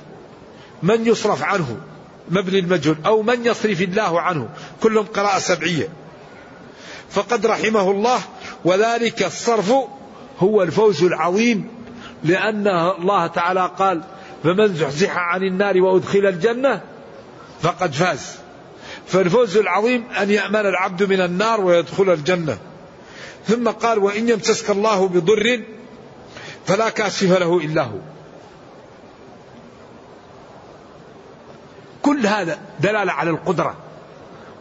من يصرف عنه مبني المجهول أو من يصرف الله عنه كلهم قراءة سبعية. فقد رحمه الله وذلك الصرف هو الفوز العظيم. لأن الله تعالى قال فمن زحزح عن النار وأدخل الجنة فقد فاز. فالفوز العظيم أن يأمن العبد من النار ويدخل الجنة. ثم قال وإن يمسسك الله بضر فلا كاشف له إلا هو. كل هذا دلالة على القدرة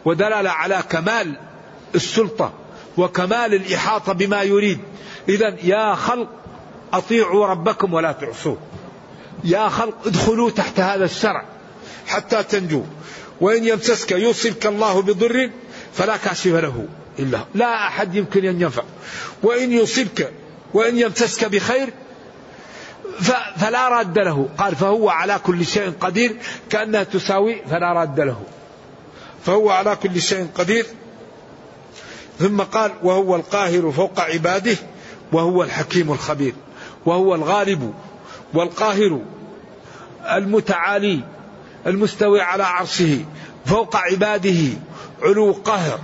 ودلالة على كمال السلطة وكمال الإحاطة بما يريد. إذا يا خلق أطيعوا ربكم ولا تعصوه. يا خلق ادخلوا تحت هذا الشرع حتى تنجوا وإن يمسسك يوصلك الله بضر فلا كاشف له إلا لا أحد يمكن أن ينفع. وإن يصبك وإن يمسسك بخير فلا راد له. قال فهو على كل شيء قدير. كأنها تساوي فلا راد له. فهو على كل شيء قدير. ثم قال وهو القاهر فوق عباده وهو الحكيم الخبير. وهو الغالب والقاهر المتعالي المستوي على عرشه فوق عباده علو قهر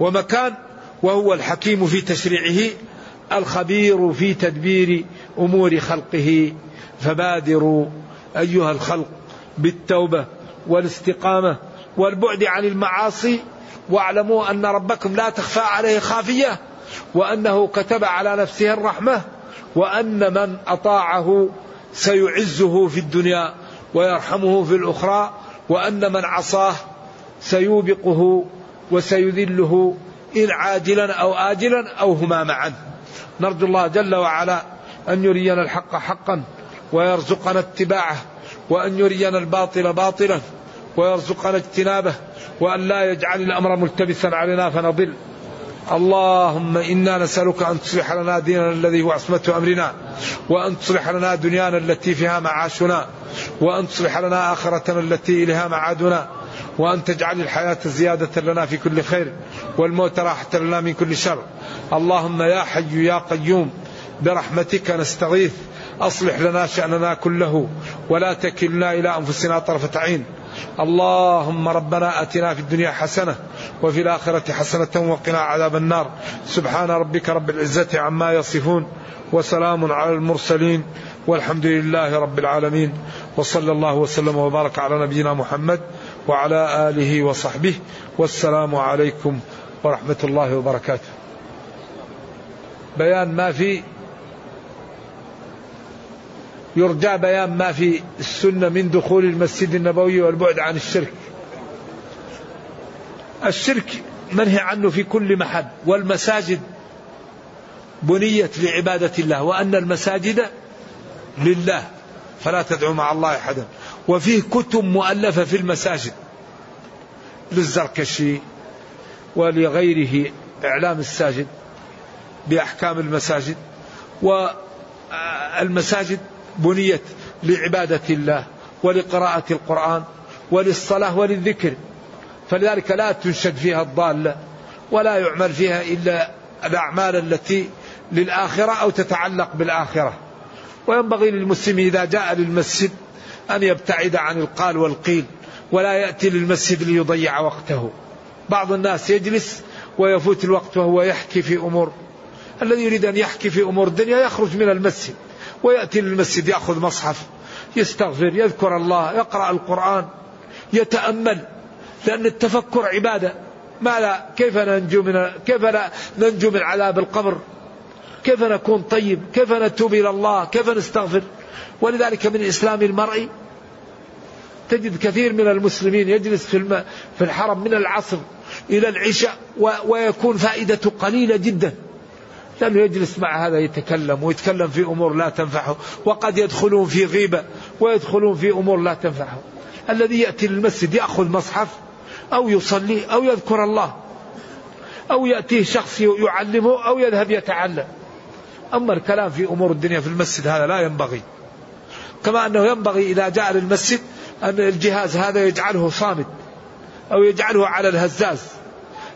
ومكان وهو الحكيم في تشريعه الخبير في تدبير أمور خلقه فبادروا أيها الخلق بالتوبة والاستقامة والبعد عن المعاصي واعلموا أن ربكم لا تخفى عليه خافية وأنه كتب على نفسه الرحمة وأن من أطاعه سيعزه في الدنيا ويرحمه في الأخرى وأن من عصاه سيوبقه وسيذله إن عاجلا أو اجلا أو هما معا. نرجو الله جل وعلا أن يرينا الحق حقا ويرزقنا اتباعه وأن يرينا الباطل باطلا ويرزقنا اجتنابه وأن لا يجعل الأمر ملتبسا علينا فنضل. اللهم إنا نسألك أن تصلح لنا ديننا الذي هو عصمة أمرنا وأن تصلح لنا دنيانا التي فيها معاشنا وأن تصلح لنا آخرتنا التي إليها معادنا وأن تجعل الحياة زيادة لنا في كل خير والموت راحة لنا من كل شر. اللهم يا حي يا قيوم برحمتك نستغيث أصلح لنا شأننا كله ولا تكلنا إلى أنفسنا طرفة عين. اللهم ربنا آتنا في الدنيا حسنة وفي الآخرة حسنة وقنا عذاب النار. سبحان ربك رب العزة عما يصفون وسلام على المرسلين والحمد لله رب العالمين. وصلى الله وسلم وبارك على نبينا محمد وعلى آله وصحبه. والسلام عليكم ورحمة الله وبركاته. بيان ما في يرجى بيان ما في السنة من دخول المسجد النبوي والبعد عن الشرك. الشرك منهي عنه في كل محل والمساجد بنيت لعبادة الله وأن المساجد لله فلا تدعوا مع الله أحدا. وفيه كتب مؤلفة في المساجد للزركشي ولغيره إعلام الساجد بأحكام المساجد والمساجد بنيت لعبادة الله ولقراءة القرآن وللصلاة وللذكر. فلذلك لا تنشد فيها الضالة ولا يعمل فيها إلا الأعمال التي للآخرة أو تتعلق بالآخرة. وينبغي للمسلم إذا جاء للمسجد أن يبتعد عن القال والقيل ولا يأتي للمسجد ليضيع وقته. بعض الناس يجلس ويفوت الوقت وهو يحكي في أمور. الذي يريد أن يحكي في أمور الدنيا يخرج من المسجد. ويأتي للمسجد يأخذ مصحف يستغفر يذكر الله يقرأ القرآن يتأمل لأن التفكر عبادة. ما لا كيف ننجو من كيف لا ننجو من عذاب القبر؟ كيف نكون طيب؟ كيف نتوب إلى الله؟ كيف نستغفر؟ ولذلك من إسلام المرء تجد كثير من المسلمين يجلس في في الحرم من العصر إلى العشاء ويكون فائدته قليلة جدا. لأنه يجلس مع هذا يتكلم ويتكلم في أمور لا تنفعه وقد يدخلون في غيبة ويدخلون في أمور لا تنفعه. الذي يأتي للمسجد يأخذ مصحف أو يصلي أو يذكر الله أو يأتيه شخص يعلمه أو يذهب يتعلم. أما الكلام في أمور الدنيا في المسجد هذا لا ينبغي. كما أنه ينبغي إذا جاء للمسجد أن الجهاز هذا يجعله صامت أو يجعله على الهزاز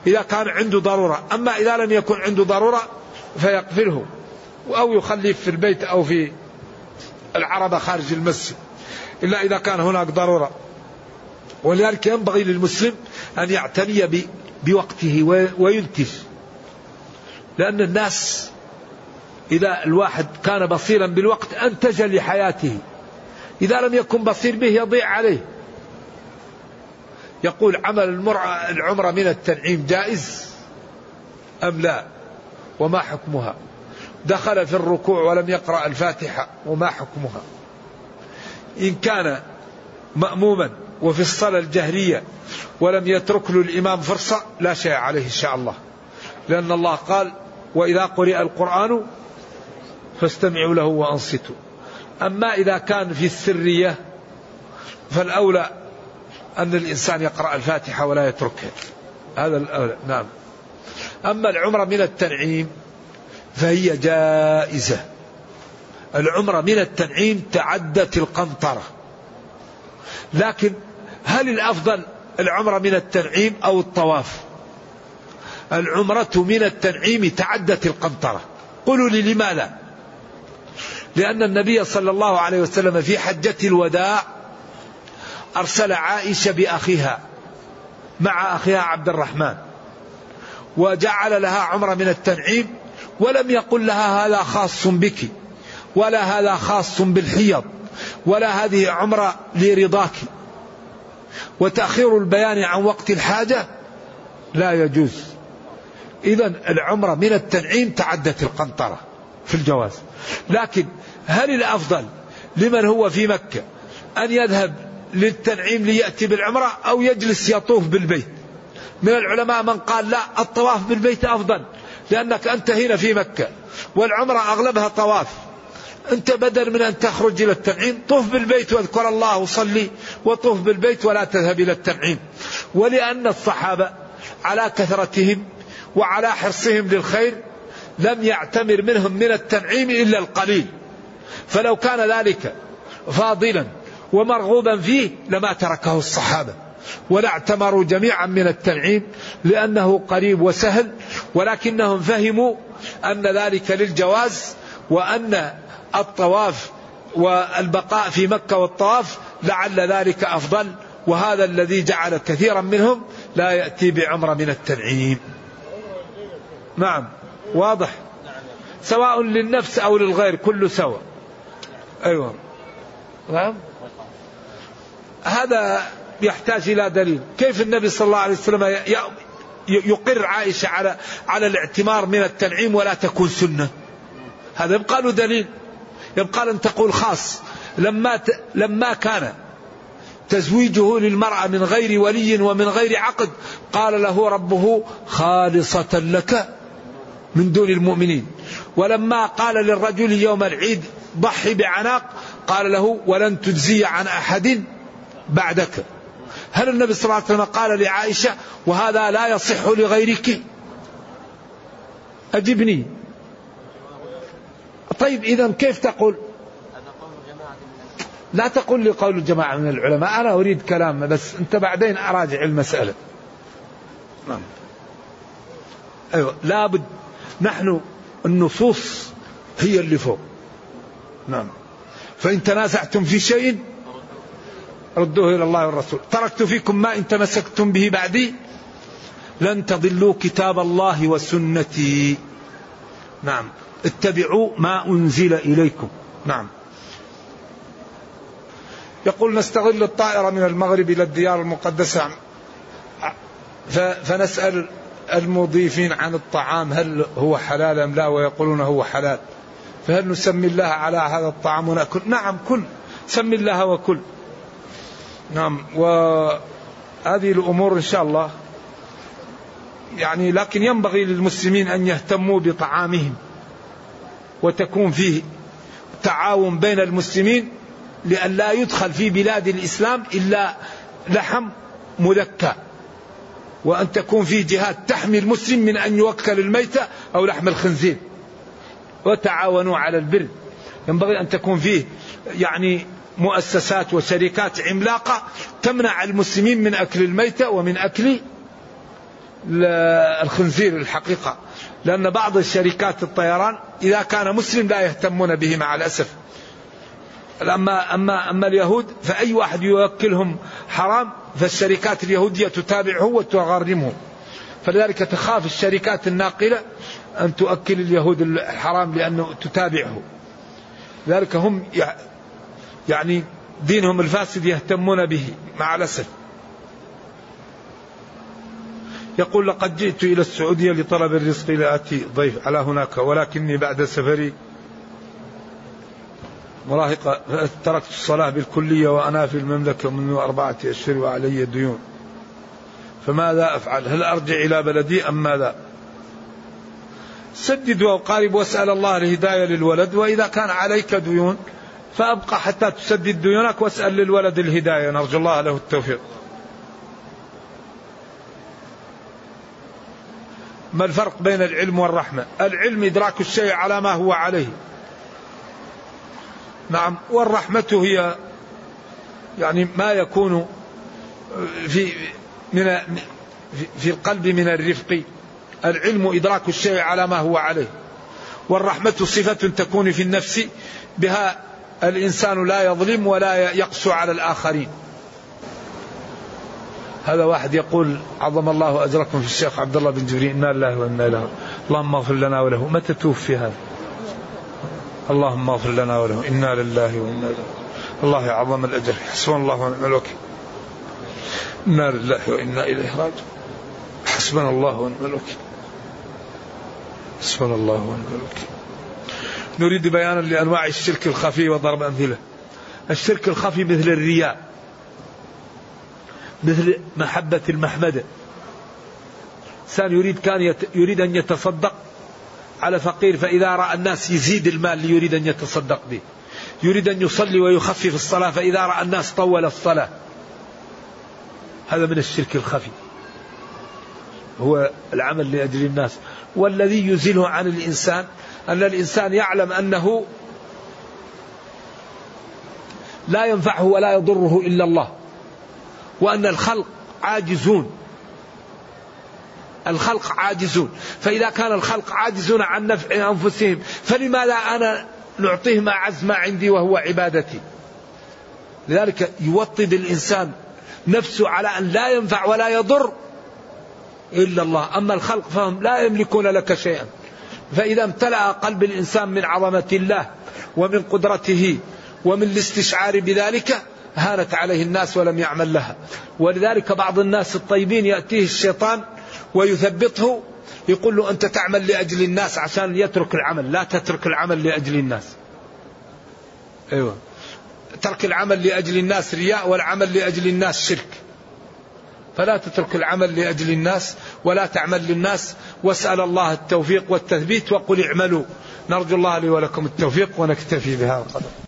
إذا كان عنده ضرورة. أما إذا لم يكن عنده ضرورة فيقفله أو يخليه في البيت أو في العربة خارج المسجد. إلا إذا كان هناك ضرورة. ولذلك ينبغي للمسلم أن يعتني بوقته وينتج. لأن الناس إذا الواحد كان بصيرا بالوقت أنتج لحياته. إذا لم يكن بصير به يضيع عليه. يقول عمل العمرة من التنعيم جائز أم لا؟ وما حكمها دخل في الركوع ولم يقرأ الفاتحة وما حكمها إن كان مأموما وفي الصلاة الجهرية ولم يترك له الإمام فرصة لا شيء عليه إن شاء الله لأن الله قال وإذا قرئ القرآن فاستمعوا له وأنصتوا أما إذا كان في السرية فالأولى أن الإنسان يقرأ الفاتحة ولا يتركها. هذا الأولى. نعم. أما العمرة من التنعيم فهي جائزة. العمرة من التنعيم تعدت القنطرة. لكن هل الأفضل العمرة من التنعيم أو الطواف؟ العمرة من التنعيم تعدت القنطرة. قولوا لي لماذا؟ لأن النبي صلى الله عليه وسلم في حجة الوداع أرسل عائشة بأخيها مع أخيها عبد الرحمن. وجعل لها عمرة من التنعيم ولم يقل لها هذا خاص بك ولا هذا خاص بالحيض ولا هذه عمرة لرضاك. وتأخير البيان عن وقت الحاجة لا يجوز. إذا العمرة من التنعيم تعدت القنطرة في الجواز. لكن هل الأفضل لمن هو في مكة أن يذهب للتنعيم ليأتي بالعمرة أو يجلس يطوف بالبيت؟ من العلماء من قال لا الطواف بالبيت أفضل لأنك أنت هنا في مكة والعمرة أغلبها طواف. أنت بدل من أن تخرج إلى التنعيم طوف بالبيت واذكر الله وصلي وطوف بالبيت ولا تذهب إلى التنعيم. ولأن الصحابة على كثرتهم وعلى حرصهم للخير لم يعتمر منهم من التنعيم إلا القليل. فلو كان ذلك فاضلا ومرغوبا فيه لما تركه الصحابة. ولا اعتمروا جميعا من التنعيم لأنه قريب وسهل ولكنهم فهموا أن ذلك للجواز وأن الطواف والبقاء في مكة والطواف لعل ذلك أفضل وهذا الذي جعل كثيرا منهم لا يأتي بعمرة من التنعيم. نعم واضح. سواء للنفس أو للغير كله سواء. أيوة. نعم. هذا يحتاج إلى دليل. كيف النبي صلى الله عليه وسلم يقر عائشة على على الاعتمار من التنعيم ولا تكون سنة؟ هذا يبقى له دليل. يبقى لن تقول خاص. لما ت... لما كان تزويجه للمرأة من غير ولي ومن غير عقد قال له ربه خالصة لك من دون المؤمنين. ولما قال للرجل يوم العيد ضحي بعناق قال له ولن تجزي عن أحد بعدك. هل النبي صلى الله عليه وسلم قال لعائشة وهذا لا يصح لغيرك؟ أجبني. طيب إذا كيف تقول؟ لا تقول لي قول الجماعة من العلماء أنا أريد كلام بس أنت بعدين أراجع المسألة. نعم. أيوة لابد نحن النصوص هي اللي فوق. نعم. فإن تنازعتم في شيء ردوه إلى الله والرسول. تركت فيكم ما إن تمسكتم به بعدي؟ لن تضلوا كتاب الله وسنتي. نعم. اتبعوا ما أنزل إليكم. نعم. يقول نستغل الطائرة من المغرب إلى الديار المقدسة. فنسأل المضيفين عن الطعام هل هو حلال أم لا؟ ويقولون هو حلال. فهل نسمي الله على هذا الطعام ونأكل؟ نعم كل. سمي الله وكل. نعم وهذه الأمور إن شاء الله يعني لكن ينبغي للمسلمين أن يهتموا بطعامهم وتكون فيه تعاون بين المسلمين لأن لا يدخل في بلاد الإسلام إلا لحم مذكى وأن تكون في جهات تحمي المسلم من أن يوكل الميتة أو لحم الخنزير وتعاونوا على البر. ينبغي أن تكون فيه يعني مؤسسات وشركات عملاقة تمنع المسلمين من أكل الميتة ومن أكل الخنزير الحقيقة. لأن بعض الشركات الطيران إذا كان مسلم لا يهتمون به مع الأسف. أما أما أما اليهود فأي واحد يوكلهم حرام فالشركات اليهودية تتابعه وتغرمه. فلذلك تخاف الشركات الناقلة أن تؤكل اليهود الحرام لأنه تتابعه. ذلك هم يعني دينهم الفاسد يهتمون به مع الأسف. يقول لقد جئت إلى السعودية لطلب الرزق لآتي ضيف. على هناك؟ ولكني بعد سفري مراهقة تركت الصلاة بالكلية وأنا في المملكة منذ أربعة أشهر وعلي ديون. فماذا أفعل؟ هل أرجع إلى بلدي أم ماذا؟ سدد وقارب واسأل الله الهداية للولد وإذا كان عليك ديون فأبقى حتى تسدد ديونك واسأل للولد الهداية. نرجو الله له التوفيق. ما الفرق بين العلم والرحمة؟ العلم إدراك الشيء على ما هو عليه. نعم والرحمة هي يعني ما يكون في من في القلب من الرفق. العلم إدراك الشيء على ما هو عليه. والرحمة صفة تكون في النفس بها الإنسان لا يظلم ولا يقسو على الآخرين. هذا واحد يقول عظم الله أجركم في الشيخ عبد الله بن جبريل إنا لله وإنا إليه اللهم اغفر لنا وله. متى توفي هذا؟ اللهم اغفر لنا وله. إنا لله وإنا إليه الله يعظم الأجر. حسبنا الله ونعم الوكيل. إنا لله وإنا إليه راجعون. حسبنا الله ونعم الوكيل. حسبنا الله ونعم الوكيل. نريد بيانا لأنواع الشرك الخفي وضرب أمثلة. الشرك الخفي مثل الرياء مثل محبة المحمدة إنسان يريد كان يريد أن يتصدق على فقير فإذا رأى الناس يزيد المال ليريد أن يتصدق به. يريد أن يصلي ويخفف الصلاة فإذا رأى الناس طول الصلاة. هذا من الشرك الخفي. هو العمل لأجل الناس. والذي يزيله عن الإنسان أن الإنسان يعلم أنه لا ينفعه ولا يضره إلا الله وأن الخلق عاجزون. الخلق عاجزون. فإذا كان الخلق عاجزون عن نفع أنفسهم فلماذا أنا نعطيهم أعز ما عندي وهو عبادتي؟ لذلك يوطد الإنسان نفسه على أن لا ينفع ولا يضر إلا الله. أما الخلق فهم لا يملكون لك شيئا. فإذا امتلأ قلب الإنسان من عظمة الله ومن قدرته ومن الاستشعار بذلك هانت عليه الناس ولم يعمل لها. ولذلك بعض الناس الطيبين يأتيه الشيطان ويثبطه يقول له أنت تعمل لأجل الناس عشان يترك العمل. لا تترك العمل لأجل الناس. أيوة. ترك العمل لأجل الناس رياء والعمل لأجل الناس شرك. فلا تترك العمل لأجل الناس ولا تعمل للناس واسأل الله التوفيق والتثبيت وقل اعملوا. نرجو الله لي ولكم التوفيق ونكتفي بهذا القدر.